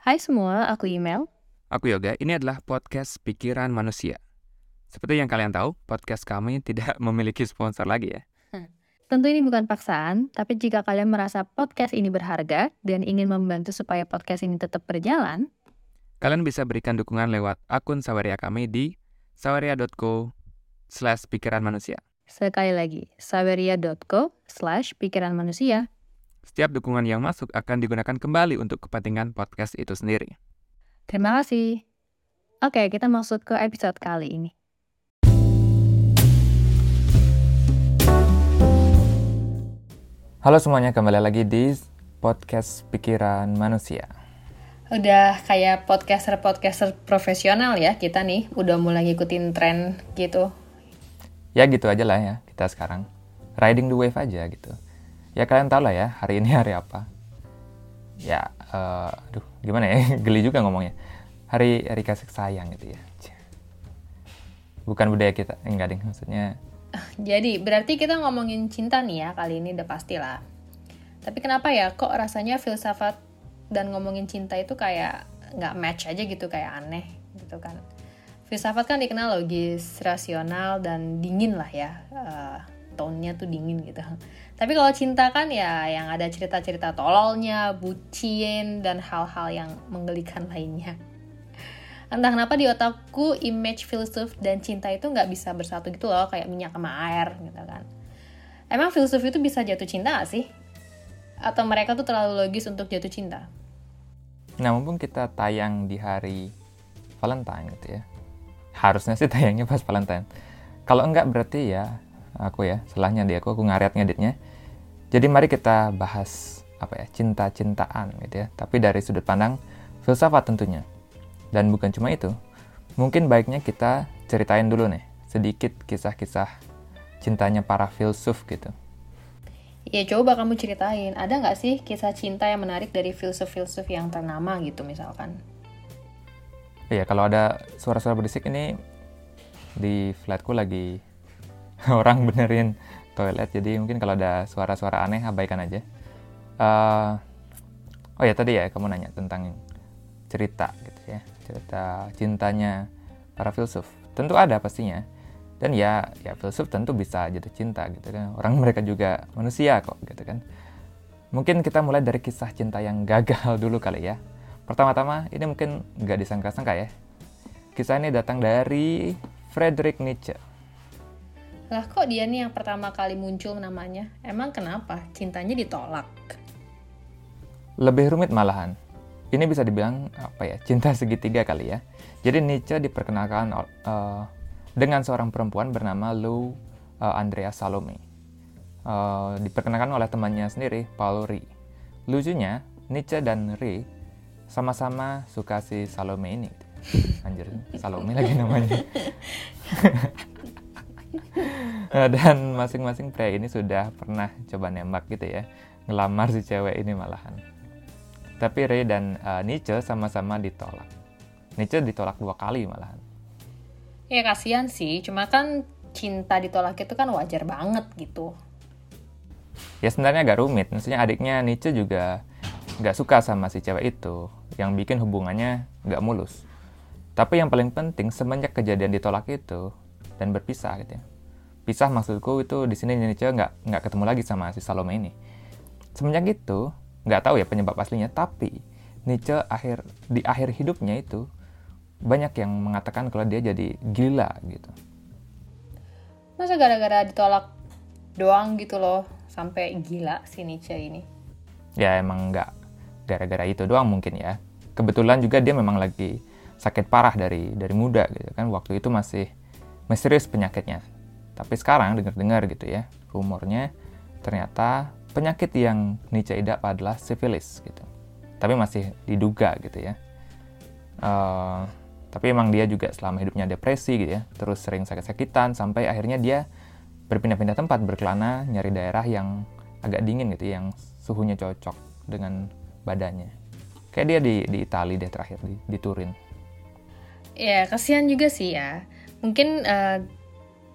Hai semua, aku Email. Aku Yoga, ini adalah podcast Pikiran Manusia. Seperti yang kalian tahu, podcast kami tidak memiliki sponsor lagi ya. Tentu ini bukan paksaan, tapi jika kalian merasa podcast ini berharga dan ingin membantu supaya podcast ini tetap berjalan, Kalian bisa berikan dukungan lewat akun Saweria kami di saweria.co slash pikiran manusia. sekali lagi, saweria.co slash pikiran manusia. Setiap dukungan yang masuk akan digunakan kembali untuk kepentingan podcast itu sendiri. Terima kasih. Oke, kita masuk ke episode kali ini. Halo semuanya, kembali lagi di podcast Pikiran Manusia. Udah kayak podcaster-podcaster profesional ya kita nih, udah mulai ngikutin tren gitu. Ya gitu aja lah ya kita sekarang. Riding the wave aja gitu. Ya kalian tahu lah ya hari ini hari apa. Ya, eh, aduh gimana ya, geli juga ngomongnya. Hari hari kasih sayang gitu ya. Bukan budaya kita, enggak deh maksudnya. Jadi, berarti kita ngomongin cinta nih ya kali ini udah pasti lah. Tapi kenapa ya kok rasanya filsafat dan ngomongin cinta itu kayak nggak match aja gitu, kayak aneh gitu kan. Filsafat kan dikenal logis, rasional, dan dingin lah ya. Eh, tone-nya tuh dingin gitu. Tapi kalau cinta kan ya yang ada cerita-cerita tololnya, bucin, dan hal-hal yang menggelikan lainnya. Entah kenapa di otakku image filsuf dan cinta itu nggak bisa bersatu gitu loh, kayak minyak sama air gitu kan. Emang filsuf itu bisa jatuh cinta gak sih? Atau mereka tuh terlalu logis untuk jatuh cinta? Nah, mumpung kita tayang di hari Valentine gitu ya. Harusnya sih tayangnya pas Valentine. Kalau enggak berarti ya aku ya, salahnya di aku, aku ngaret ngeditnya. Jadi mari kita bahas apa ya, cinta-cintaan gitu ya. Tapi dari sudut pandang filsafat tentunya. Dan bukan cuma itu. Mungkin baiknya kita ceritain dulu nih sedikit kisah-kisah cintanya para filsuf gitu. Ya coba kamu ceritain, ada nggak sih kisah cinta yang menarik dari filsuf-filsuf yang ternama gitu misalkan? Iya, kalau ada suara-suara berisik ini di flatku lagi orang benerin toilet, jadi mungkin kalau ada suara-suara aneh abaikan aja. Eh, oh ya tadi ya kamu nanya tentang cerita gitu ya, cerita cintanya para filsuf. Tentu ada pastinya. Dan ya, ya filsuf tentu bisa jatuh cinta gitu kan. Orang mereka juga manusia kok gitu kan. Mungkin kita mulai dari kisah cinta yang gagal dulu kali ya. Pertama-tama ini mungkin nggak disangka-sangka ya. Kisah ini datang dari Friedrich Nietzsche. Lah kok dia nih yang pertama kali muncul namanya? Emang kenapa? Cintanya ditolak? Lebih rumit malahan. Ini bisa dibilang apa ya cinta segitiga kali ya. Jadi Nietzsche diperkenalkan uh, dengan seorang perempuan bernama Lou uh, Andrea Salome. Uh, diperkenalkan oleh temannya sendiri, Paul Rie. Lucunya, Nietzsche dan Rie sama-sama suka si Salome ini. Anjir, Salome lagi namanya. dan masing-masing pria ini sudah pernah coba nembak gitu ya, ngelamar si cewek ini malahan. Tapi Ray dan uh, Nietzsche sama-sama ditolak. Nietzsche ditolak dua kali malahan. Ya kasihan sih, cuma kan cinta ditolak itu kan wajar banget gitu. Ya sebenarnya agak rumit, maksudnya adiknya Nietzsche juga nggak suka sama si cewek itu, yang bikin hubungannya nggak mulus. Tapi yang paling penting semenjak kejadian ditolak itu dan berpisah gitu ya. Pisah maksudku itu di sini Nietzsche nggak nggak ketemu lagi sama si Salome ini. Semenjak itu nggak tahu ya penyebab aslinya, tapi Nietzsche akhir di akhir hidupnya itu banyak yang mengatakan kalau dia jadi gila gitu. Masa gara-gara ditolak doang gitu loh, sampai gila si Nietzsche ini? Ya emang nggak gara-gara itu doang mungkin ya. Kebetulan juga dia memang lagi sakit parah dari dari muda gitu kan. Waktu itu masih misterius penyakitnya. Tapi sekarang dengar-dengar gitu ya, rumornya ternyata penyakit yang Nietzsche idap adalah sifilis gitu. Tapi masih diduga gitu ya. Uh, tapi emang dia juga selama hidupnya depresi gitu ya, terus sering sakit-sakitan sampai akhirnya dia berpindah-pindah tempat berkelana nyari daerah yang agak dingin gitu, yang suhunya cocok dengan badannya. Kayak dia di di Italia deh terakhir di, di Turin. Ya kasihan juga sih ya. Mungkin uh,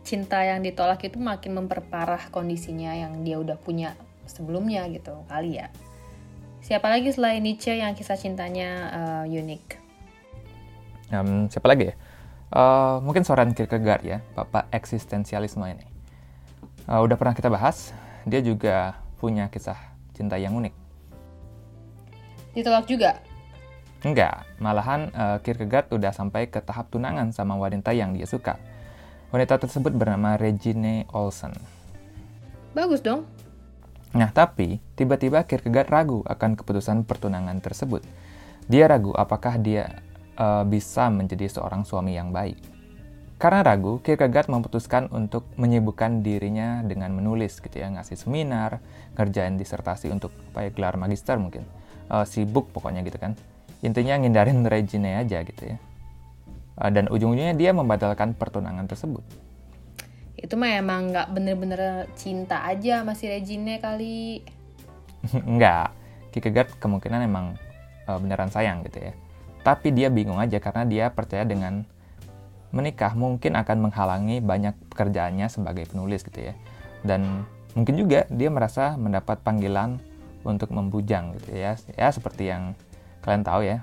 cinta yang ditolak itu makin memperparah kondisinya yang dia udah punya sebelumnya gitu kali ya. Siapa lagi selain Nietzsche yang kisah cintanya uh, unik? Um, siapa lagi ya? Uh, mungkin Soren Kierkegaard ya, bapak eksistensialisme ini. Uh, udah pernah kita bahas, dia juga punya kisah cinta yang unik. Ditolak juga? Enggak, malahan uh, Kierkegaard udah sampai ke tahap tunangan sama wanita yang dia suka. Wanita tersebut bernama Regine Olsen. Bagus dong. Nah, tapi tiba-tiba Kierkegaard ragu akan keputusan pertunangan tersebut. Dia ragu apakah dia uh, bisa menjadi seorang suami yang baik. Karena ragu, Kierkegaard memutuskan untuk menyibukkan dirinya dengan menulis gitu ya, ngasih seminar, ngerjain disertasi untuk apa ya, gelar magister mungkin. Uh, sibuk pokoknya gitu kan. Intinya ngindarin Regine aja gitu ya. Uh, dan ujung-ujungnya dia membatalkan pertunangan tersebut. Itu mah emang nggak bener-bener cinta aja masih Regine kali. Enggak, Kierkegaard kemungkinan emang uh, beneran sayang gitu ya. Tapi dia bingung aja karena dia percaya dengan menikah mungkin akan menghalangi banyak pekerjaannya sebagai penulis gitu ya. Dan mungkin juga dia merasa mendapat panggilan untuk membujang gitu ya. Ya seperti yang kalian tahu ya.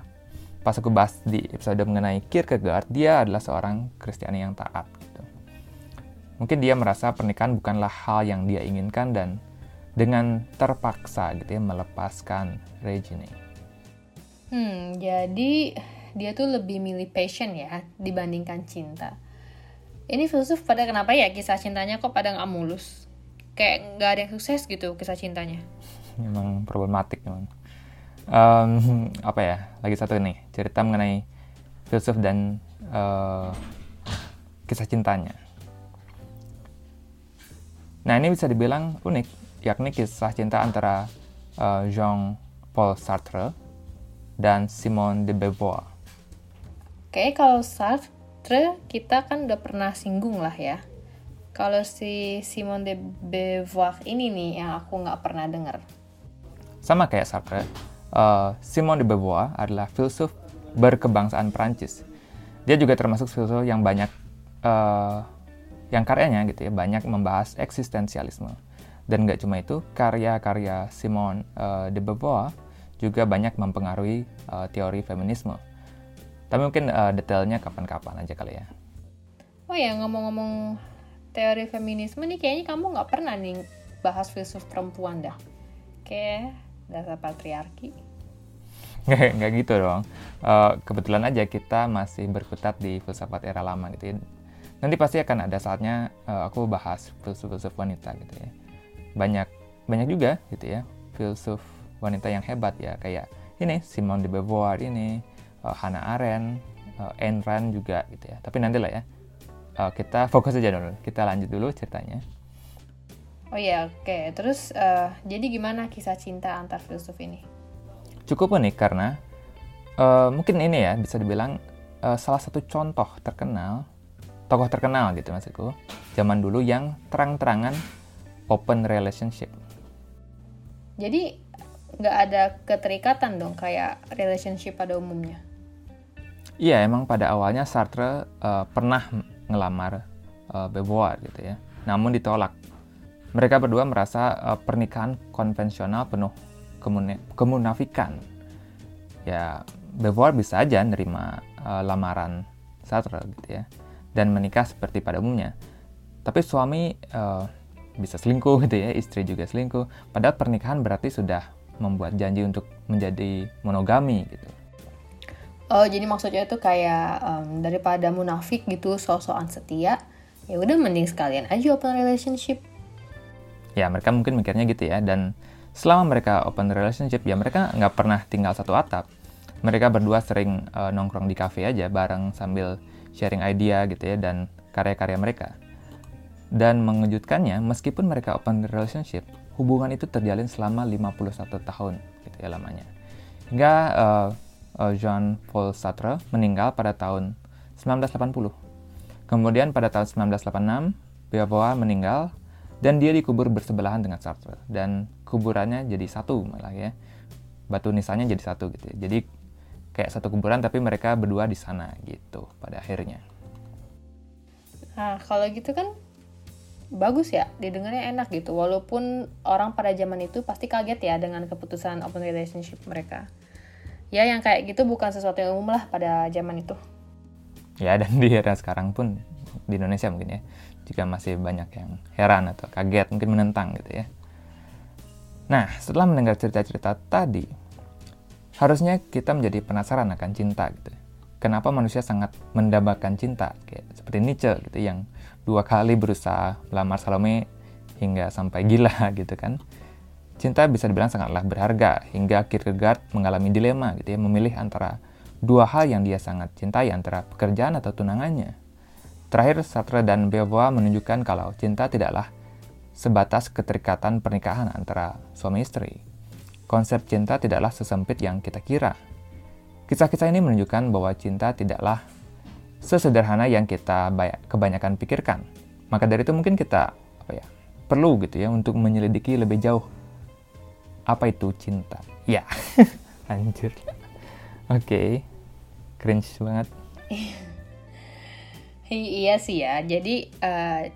Pas aku bahas di episode mengenai Kierkegaard, dia adalah seorang Kristiani yang taat gitu. Mungkin dia merasa pernikahan bukanlah hal yang dia inginkan dan dengan terpaksa gitu ya melepaskan Regine. Hmm, jadi dia tuh lebih milih passion ya dibandingkan cinta. Ini filsuf pada kenapa ya kisah cintanya kok pada nggak mulus? Kayak nggak ada yang sukses gitu kisah cintanya. Memang problematik memang. Um, apa ya? Lagi satu nih cerita mengenai filsuf dan uh, kisah cintanya. Nah ini bisa dibilang unik, yakni kisah cinta antara uh, Jean-Paul Sartre dan Simone de Beauvoir. Oke, kalau Sartre kita kan udah pernah singgung lah ya. Kalau si Simone de Beauvoir ini nih yang aku nggak pernah dengar. Sama kayak Sartre, uh, Simone de Beauvoir adalah filsuf berkebangsaan Prancis. Dia juga termasuk filsuf yang banyak uh, yang karyanya gitu ya banyak membahas eksistensialisme. Dan nggak cuma itu, karya-karya Simone uh, de Beauvoir juga banyak mempengaruhi uh, teori feminisme tapi mungkin uh, detailnya kapan-kapan aja kali ya. Oh ya ngomong-ngomong teori feminisme nih kayaknya kamu nggak pernah nih bahas filsuf perempuan dah. Kayak dasar patriarki. Nggak, gitu dong. Uh, kebetulan aja kita masih berkutat di filsafat era lama gitu ya. Nanti pasti akan ada saatnya uh, aku bahas filsuf-filsuf wanita gitu ya. Banyak banyak juga gitu ya filsuf wanita yang hebat ya kayak ini Simone de Beauvoir ini uh, Hannah Arendt, uh, Ayn Rand juga gitu ya. Tapi nanti lah ya. Uh, kita fokus aja dulu. Kita lanjut dulu ceritanya. Oh ya, oke. Okay. Terus uh, jadi gimana kisah cinta antar filsuf ini? Cukup unik karena uh, mungkin ini ya bisa dibilang uh, salah satu contoh terkenal, tokoh terkenal gitu maksudku, zaman dulu yang terang-terangan open relationship. Jadi nggak ada keterikatan dong kayak relationship pada umumnya. Iya, emang pada awalnya Sartre uh, pernah ngelamar uh, Beauvoir gitu ya. Namun ditolak. Mereka berdua merasa uh, pernikahan konvensional penuh kemunafikan. Ya, Beauvoir bisa aja nerima uh, lamaran Sartre gitu ya dan menikah seperti pada umumnya. Tapi suami uh, bisa selingkuh gitu ya, istri juga selingkuh. Padahal pernikahan berarti sudah membuat janji untuk menjadi monogami gitu. Oh, jadi maksudnya itu kayak um, daripada munafik gitu, sosokan setia, ya udah mending sekalian aja open relationship. Ya, mereka mungkin mikirnya gitu ya. Dan selama mereka open relationship, ya mereka nggak pernah tinggal satu atap. Mereka berdua sering uh, nongkrong di cafe aja bareng sambil sharing idea gitu ya dan karya-karya mereka. Dan mengejutkannya, meskipun mereka open relationship, hubungan itu terjalin selama 51 tahun gitu ya lamanya. Hingga uh, uh, Jean Paul Sartre meninggal pada tahun 1980. Kemudian pada tahun 1986, Beauvoir meninggal dan dia dikubur bersebelahan dengan Sartre dan kuburannya jadi satu malah ya. Batu nisannya jadi satu gitu ya. Jadi kayak satu kuburan tapi mereka berdua di sana gitu pada akhirnya. Nah, kalau gitu kan bagus ya didengarnya enak gitu walaupun orang pada zaman itu pasti kaget ya dengan keputusan open relationship mereka ya yang kayak gitu bukan sesuatu yang umum lah pada zaman itu ya dan di era sekarang pun di Indonesia mungkin ya juga masih banyak yang heran atau kaget mungkin menentang gitu ya. Nah setelah mendengar cerita-cerita tadi harusnya kita menjadi penasaran akan cinta gitu kenapa manusia sangat mendambakan cinta kayak seperti Nietzsche gitu yang dua kali berusaha melamar Salome hingga sampai gila gitu kan. Cinta bisa dibilang sangatlah berharga hingga Kierkegaard mengalami dilema gitu ya memilih antara dua hal yang dia sangat cintai antara pekerjaan atau tunangannya. Terakhir Sartre dan Beauvoir menunjukkan kalau cinta tidaklah sebatas keterikatan pernikahan antara suami istri. Konsep cinta tidaklah sesempit yang kita kira. Kisah-kisah ini menunjukkan bahwa cinta tidaklah sesederhana yang kita kebanyakan pikirkan. Maka dari itu mungkin kita apa ya perlu gitu ya untuk menyelidiki lebih jauh apa itu cinta? Ya, anjir. Oke, okay. cringe banget. iya sih ya. Jadi uh,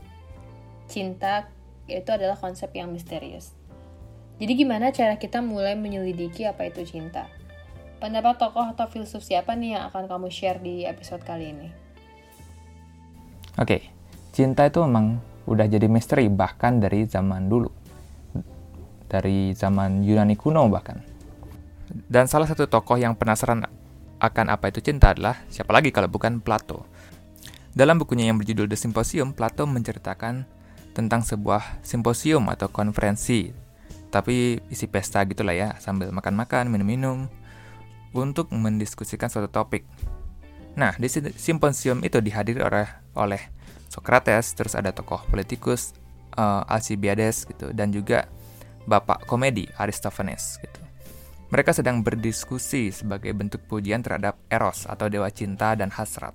cinta itu adalah konsep yang misterius. Jadi gimana cara kita mulai menyelidiki apa itu cinta? Pendapat tokoh atau filsuf siapa nih yang akan kamu share di episode kali ini? Oke, okay. cinta itu memang udah jadi misteri bahkan dari zaman dulu dari zaman Yunani kuno bahkan. Dan salah satu tokoh yang penasaran akan apa itu cinta adalah siapa lagi kalau bukan Plato. Dalam bukunya yang berjudul The Symposium, Plato menceritakan tentang sebuah simposium atau konferensi, tapi isi pesta gitulah ya, sambil makan-makan, minum-minum, untuk mendiskusikan suatu topik. Nah, di simposium itu dihadiri oleh oleh Socrates, terus ada tokoh politikus uh, Alcibiades gitu, dan juga bapak komedi Aristophanes gitu. Mereka sedang berdiskusi sebagai bentuk pujian terhadap Eros atau dewa cinta dan hasrat.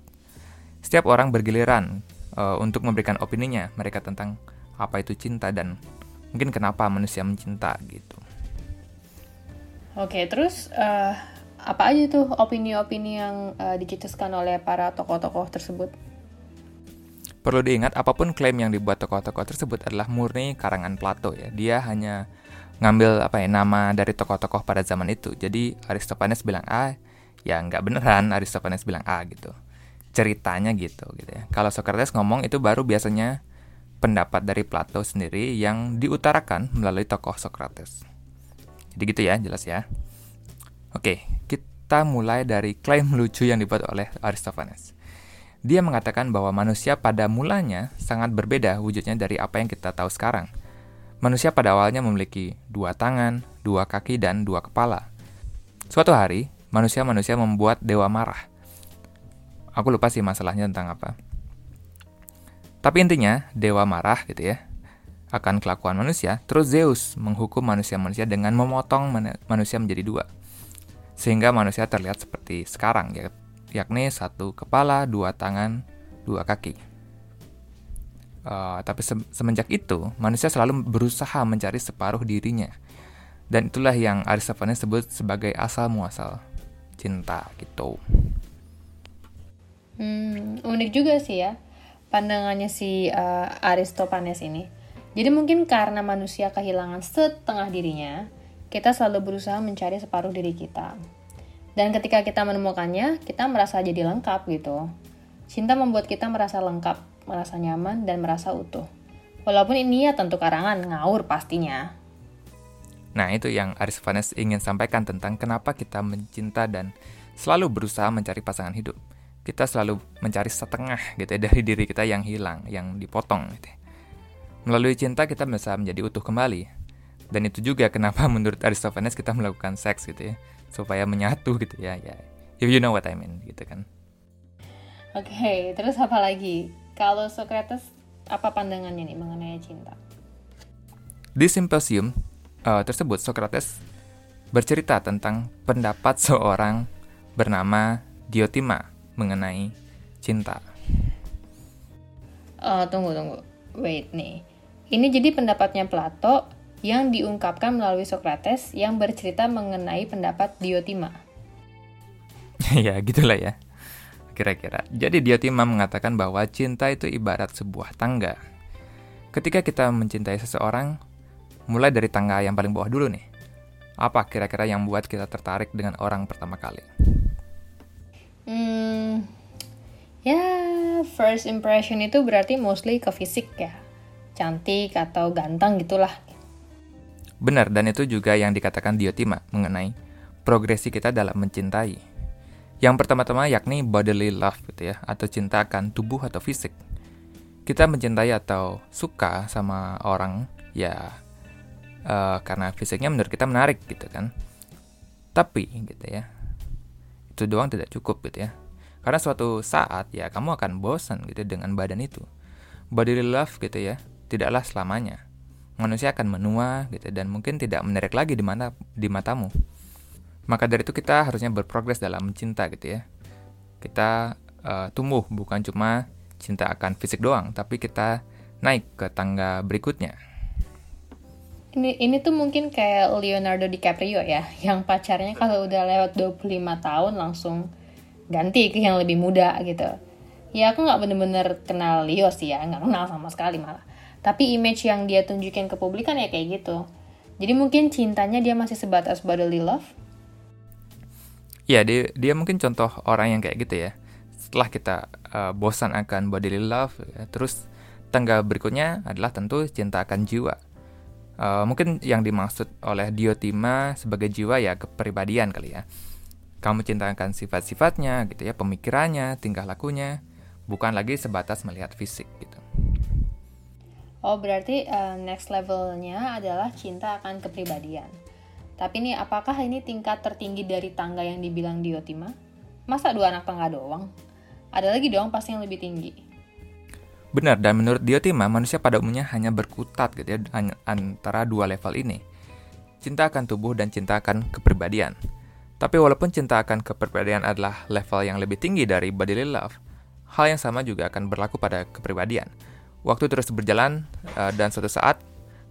Setiap orang bergiliran uh, untuk memberikan opininya mereka tentang apa itu cinta dan mungkin kenapa manusia mencinta gitu. Oke, terus uh, apa aja tuh opini-opini yang uh, dicetuskan oleh para tokoh-tokoh tersebut? Perlu diingat, apa pun klaim yang dibuat tokoh-tokoh tersebut adalah murni karangan Plato ya. Dia hanya ngambil apa ya nama dari tokoh-tokoh pada zaman itu. Jadi Aristophanes bilang A, ya nggak beneran Aristophanes bilang A gitu. Ceritanya gitu gitu ya. Kalau Socrates ngomong itu baru biasanya pendapat dari Plato sendiri yang diutarakan melalui tokoh Socrates. Jadi gitu ya, jelas ya. Oke, kita mulai dari klaim lucu yang dibuat oleh Aristophanes. Dia mengatakan bahwa manusia pada mulanya sangat berbeda wujudnya dari apa yang kita tahu sekarang – Manusia pada awalnya memiliki dua tangan, dua kaki, dan dua kepala. Suatu hari, manusia-manusia membuat dewa marah. Aku lupa sih masalahnya tentang apa. Tapi intinya, dewa marah gitu ya, akan kelakuan manusia, terus Zeus menghukum manusia-manusia dengan memotong manusia menjadi dua. Sehingga manusia terlihat seperti sekarang, ya, yakni satu kepala, dua tangan, dua kaki. Uh, tapi se semenjak itu, manusia selalu berusaha mencari separuh dirinya. Dan itulah yang Aristophanes sebut sebagai asal muasal cinta gitu. Hmm, unik juga sih ya pandangannya si uh, Aristophanes ini. Jadi mungkin karena manusia kehilangan setengah dirinya, kita selalu berusaha mencari separuh diri kita. Dan ketika kita menemukannya, kita merasa jadi lengkap gitu. Cinta membuat kita merasa lengkap merasa nyaman, dan merasa utuh. Walaupun ini ya tentu karangan, ngawur pastinya. Nah, itu yang Aristophanes ingin sampaikan tentang kenapa kita mencinta dan selalu berusaha mencari pasangan hidup. Kita selalu mencari setengah gitu ya, dari diri kita yang hilang, yang dipotong gitu. Ya. Melalui cinta kita bisa menjadi utuh kembali. Dan itu juga kenapa menurut Aristophanes kita melakukan seks gitu ya, supaya menyatu gitu ya, ya. If you know what I mean gitu kan. Oke, okay, terus apa lagi? Kalau Socrates, apa pandangannya nih mengenai cinta? Di simposium uh, tersebut, Socrates bercerita tentang pendapat seorang bernama Diotima mengenai cinta. Uh, tunggu, tunggu. Wait nih. Ini jadi pendapatnya Plato yang diungkapkan melalui Socrates yang bercerita mengenai pendapat Diotima. ya, gitulah ya kira-kira. Jadi Diotima mengatakan bahwa cinta itu ibarat sebuah tangga. Ketika kita mencintai seseorang, mulai dari tangga yang paling bawah dulu nih. Apa kira-kira yang membuat kita tertarik dengan orang pertama kali? Hmm, ya first impression itu berarti mostly ke fisik ya. Cantik atau ganteng gitulah. Benar, dan itu juga yang dikatakan Diotima mengenai progresi kita dalam mencintai. Yang pertama-tama yakni bodily love gitu ya, atau cinta akan tubuh atau fisik kita mencintai atau suka sama orang ya uh, karena fisiknya menurut kita menarik gitu kan tapi gitu ya itu doang tidak cukup gitu ya. Karena suatu saat ya kamu akan bosan gitu dengan badan itu. Body love gitu ya tidaklah selamanya. Manusia akan menua gitu dan mungkin tidak menarik lagi di mana di matamu. Maka dari itu kita harusnya berprogres dalam mencinta gitu ya. Kita uh, tumbuh bukan cuma cinta akan fisik doang, tapi kita naik ke tangga berikutnya. Ini ini tuh mungkin kayak Leonardo DiCaprio ya, yang pacarnya kalau udah lewat 25 tahun langsung ganti ke yang lebih muda gitu. Ya aku nggak bener-bener kenal Leo sih ya, nggak kenal sama sekali malah. Tapi image yang dia tunjukin ke publik kan ya kayak gitu. Jadi mungkin cintanya dia masih sebatas bodily love. Ya, dia, dia mungkin contoh orang yang kayak gitu ya setelah kita uh, bosan akan bodily love, ya, terus tangga berikutnya adalah tentu cinta akan jiwa. Uh, mungkin yang dimaksud oleh Diotima sebagai jiwa ya kepribadian kali ya. Kamu cinta akan sifat-sifatnya gitu ya, pemikirannya, tingkah lakunya, bukan lagi sebatas melihat fisik gitu. Oh berarti uh, next levelnya adalah cinta akan kepribadian. Tapi nih apakah ini tingkat tertinggi dari tangga yang dibilang Diotima? Masa dua anak tangga doang? ada lagi dong pasti yang lebih tinggi. Benar, dan menurut Diotima, manusia pada umumnya hanya berkutat gitu ya antara dua level ini. Cinta akan tubuh dan cinta akan kepribadian. Tapi walaupun cinta akan kepribadian adalah level yang lebih tinggi dari bodily love, hal yang sama juga akan berlaku pada kepribadian. Waktu terus berjalan, eh, dan suatu saat,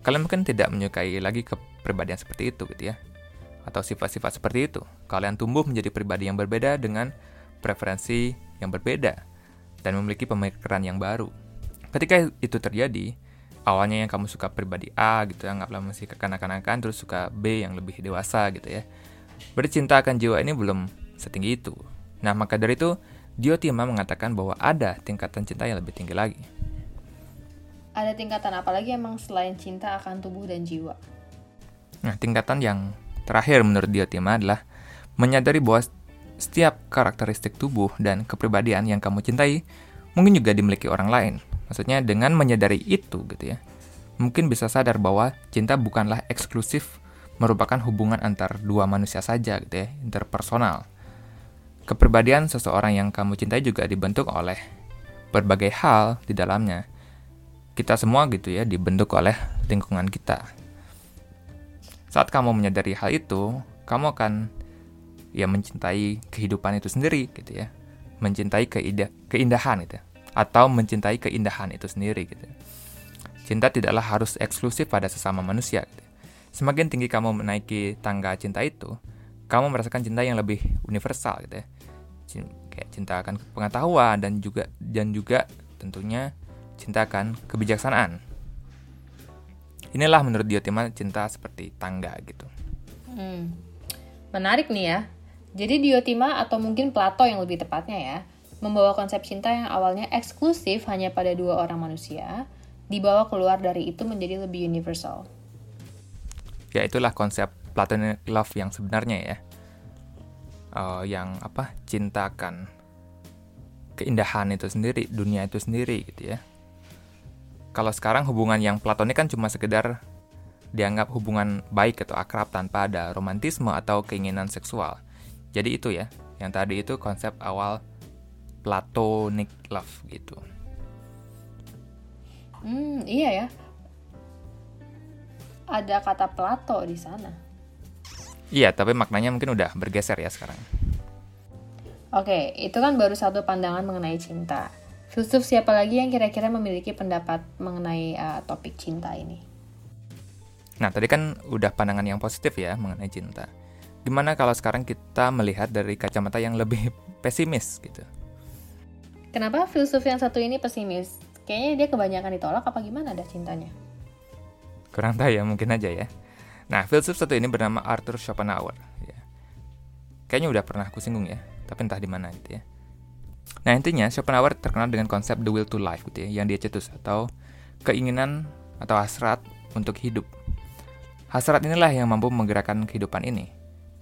kalian mungkin tidak menyukai lagi kepribadian seperti itu gitu ya. Atau sifat-sifat seperti itu. Kalian tumbuh menjadi pribadi yang berbeda dengan preferensi yang berbeda dan memiliki pemikiran yang baru. Ketika itu terjadi, awalnya yang kamu suka pribadi A gitu, anggaplah masih kekanak-kanakan, terus suka B yang lebih dewasa gitu ya. Berarti cinta akan jiwa ini belum setinggi itu. Nah, maka dari itu, Diotima mengatakan bahwa ada tingkatan cinta yang lebih tinggi lagi. Ada tingkatan apa lagi emang selain cinta akan tubuh dan jiwa? Nah, tingkatan yang terakhir menurut Diotima adalah menyadari bahwa setiap karakteristik tubuh dan kepribadian yang kamu cintai mungkin juga dimiliki orang lain. Maksudnya dengan menyadari itu gitu ya. Mungkin bisa sadar bahwa cinta bukanlah eksklusif merupakan hubungan antar dua manusia saja gitu ya, interpersonal. Kepribadian seseorang yang kamu cintai juga dibentuk oleh berbagai hal di dalamnya. Kita semua gitu ya dibentuk oleh lingkungan kita. Saat kamu menyadari hal itu, kamu akan ya mencintai kehidupan itu sendiri gitu ya mencintai keindah keindahan itu atau mencintai keindahan itu sendiri gitu. Cinta tidaklah harus eksklusif pada sesama manusia gitu. semakin tinggi kamu menaiki tangga cinta itu kamu merasakan cinta yang lebih universal gitu ya. Kayak cinta akan pengetahuan dan juga dan juga tentunya cinta akan kebijaksanaan. Inilah menurut Diotima cinta seperti tangga gitu. Hmm. menarik nih ya. Jadi Diotima atau mungkin Plato yang lebih tepatnya ya, membawa konsep cinta yang awalnya eksklusif hanya pada dua orang manusia, dibawa keluar dari itu menjadi lebih universal. Ya itulah konsep Platonic love yang sebenarnya ya. Uh, yang apa? Cintakan keindahan itu sendiri, dunia itu sendiri gitu ya. Kalau sekarang hubungan yang platonik kan cuma sekedar dianggap hubungan baik atau akrab tanpa ada romantisme atau keinginan seksual. Jadi itu ya, yang tadi itu konsep awal platonic love gitu. Hmm, iya ya. Ada kata Plato di sana. Iya, tapi maknanya mungkin udah bergeser ya sekarang. Oke, itu kan baru satu pandangan mengenai cinta. Filsuf siapa lagi yang kira-kira memiliki pendapat mengenai uh, topik cinta ini? Nah, tadi kan udah pandangan yang positif ya mengenai cinta. Gimana kalau sekarang kita melihat dari kacamata yang lebih pesimis gitu? Kenapa filsuf yang satu ini pesimis? Kayaknya dia kebanyakan ditolak apa gimana dah cintanya? Kurang tahu ya, mungkin aja ya. Nah, filsuf satu ini bernama Arthur Schopenhauer. Ya. Kayaknya udah pernah aku singgung ya, tapi entah di mana gitu ya. Nah, intinya Schopenhauer terkenal dengan konsep the will to life gitu ya, yang dia cetus atau keinginan atau hasrat untuk hidup. Hasrat inilah yang mampu menggerakkan kehidupan ini.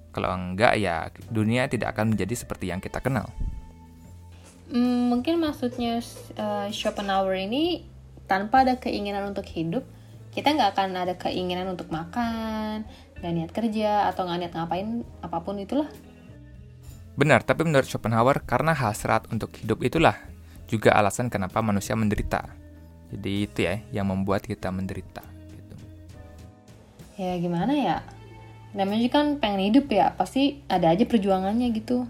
Kalau enggak ya dunia tidak akan menjadi seperti yang kita kenal. Hmm, mungkin maksudnya uh, Schopenhauer ini tanpa ada keinginan untuk hidup, kita nggak akan ada keinginan untuk makan, nggak niat kerja atau nggak niat ngapain apa pun itulah. Benar, tapi menurut Schopenhauer karena hasrat untuk hidup itulah juga alasan kenapa manusia menderita. Jadi itu ya yang membuat kita menderita. Gitu. Ya gimana ya? Namanya kan pengen hidup ya, pasti ada aja perjuangannya gitu.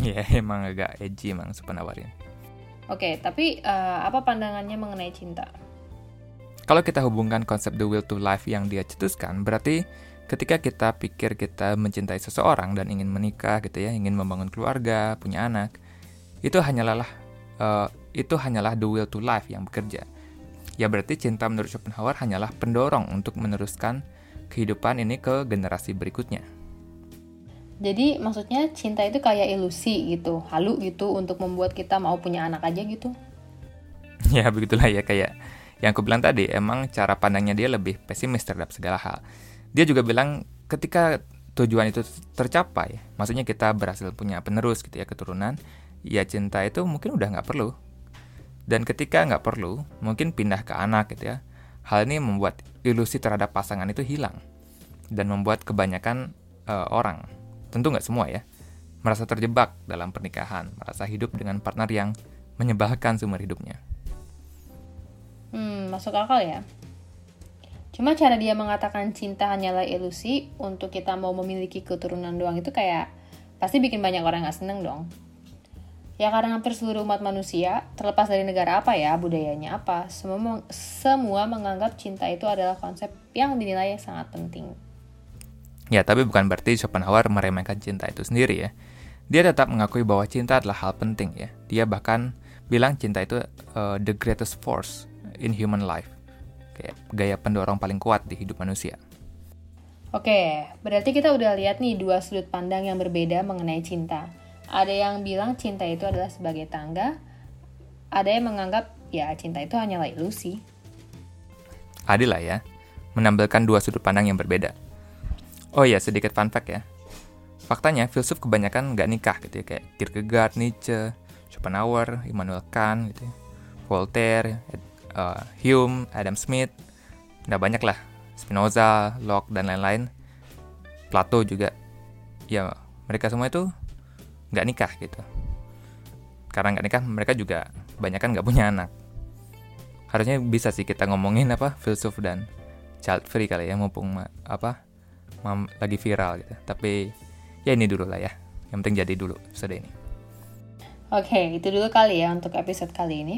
Ya emang agak edgy emang ini. Oke, tapi uh, apa pandangannya mengenai cinta? Kalau kita hubungkan konsep the will to life yang dia cetuskan, berarti ketika kita pikir kita mencintai seseorang dan ingin menikah gitu ya, ingin membangun keluarga, punya anak, itu hanyalah uh, itu hanyalah the will to life yang bekerja. Ya berarti cinta menurut Schopenhauer hanyalah pendorong untuk meneruskan kehidupan ini ke generasi berikutnya. Jadi maksudnya cinta itu kayak ilusi gitu, halu gitu untuk membuat kita mau punya anak aja gitu. ya begitulah ya kayak yang aku bilang tadi, emang cara pandangnya dia lebih pesimis terhadap segala hal. Dia juga bilang ketika tujuan itu tercapai, maksudnya kita berhasil punya penerus gitu ya keturunan, ya cinta itu mungkin udah nggak perlu. Dan ketika nggak perlu, mungkin pindah ke anak gitu ya. Hal ini membuat ilusi terhadap pasangan itu hilang dan membuat kebanyakan uh, orang tentu nggak semua ya, merasa terjebak dalam pernikahan, merasa hidup dengan partner yang menyebalkan seumur hidupnya. Hmm, masuk akal ya. Cuma cara dia mengatakan cinta hanyalah ilusi untuk kita mau memiliki keturunan doang itu kayak pasti bikin banyak orang gak seneng dong. Ya karena hampir seluruh umat manusia, terlepas dari negara apa ya, budayanya apa, semua, semua menganggap cinta itu adalah konsep yang dinilai sangat penting. Ya, tapi bukan berarti Schopenhauer meremehkan cinta itu sendiri ya. Dia tetap mengakui bahwa cinta adalah hal penting ya. Dia bahkan bilang cinta itu uh, the greatest force in human life. Kayak gaya pendorong paling kuat di hidup manusia. Oke, berarti kita udah lihat nih dua sudut pandang yang berbeda mengenai cinta. Ada yang bilang cinta itu adalah sebagai tangga, ada yang menganggap ya cinta itu hanyalah ilusi. Adil lah ya, menampilkan dua sudut pandang yang berbeda. Oh iya, sedikit fun fact ya. Faktanya, filsuf kebanyakan nggak nikah gitu ya, kayak Kierkegaard, Nietzsche, Schopenhauer, Immanuel Kant, gitu ya. Voltaire, uh, Hume, Adam Smith, udah banyak lah. Spinoza, Locke, dan lain-lain. Plato juga. Ya, mereka semua itu nggak nikah gitu. Karena nggak nikah, mereka juga kebanyakan nggak punya anak. Harusnya bisa sih kita ngomongin apa filsuf dan child free kali ya, mumpung apa lagi viral gitu. Tapi ya ini dulu lah ya. Yang penting jadi dulu episode ini. Oke, itu dulu kali ya untuk episode kali ini.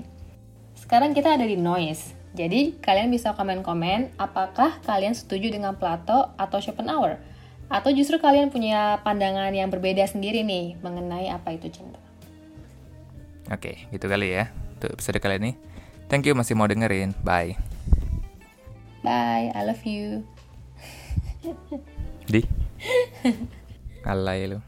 Sekarang kita ada di noise. Jadi, kalian bisa komen-komen apakah kalian setuju dengan Plato atau Schopenhauer? Atau justru kalian punya pandangan yang berbeda sendiri nih mengenai apa itu cinta? Oke, gitu kali ya. Untuk episode kali ini. Thank you masih mau dengerin. Bye. Bye, I love you. di అల్లాయిలు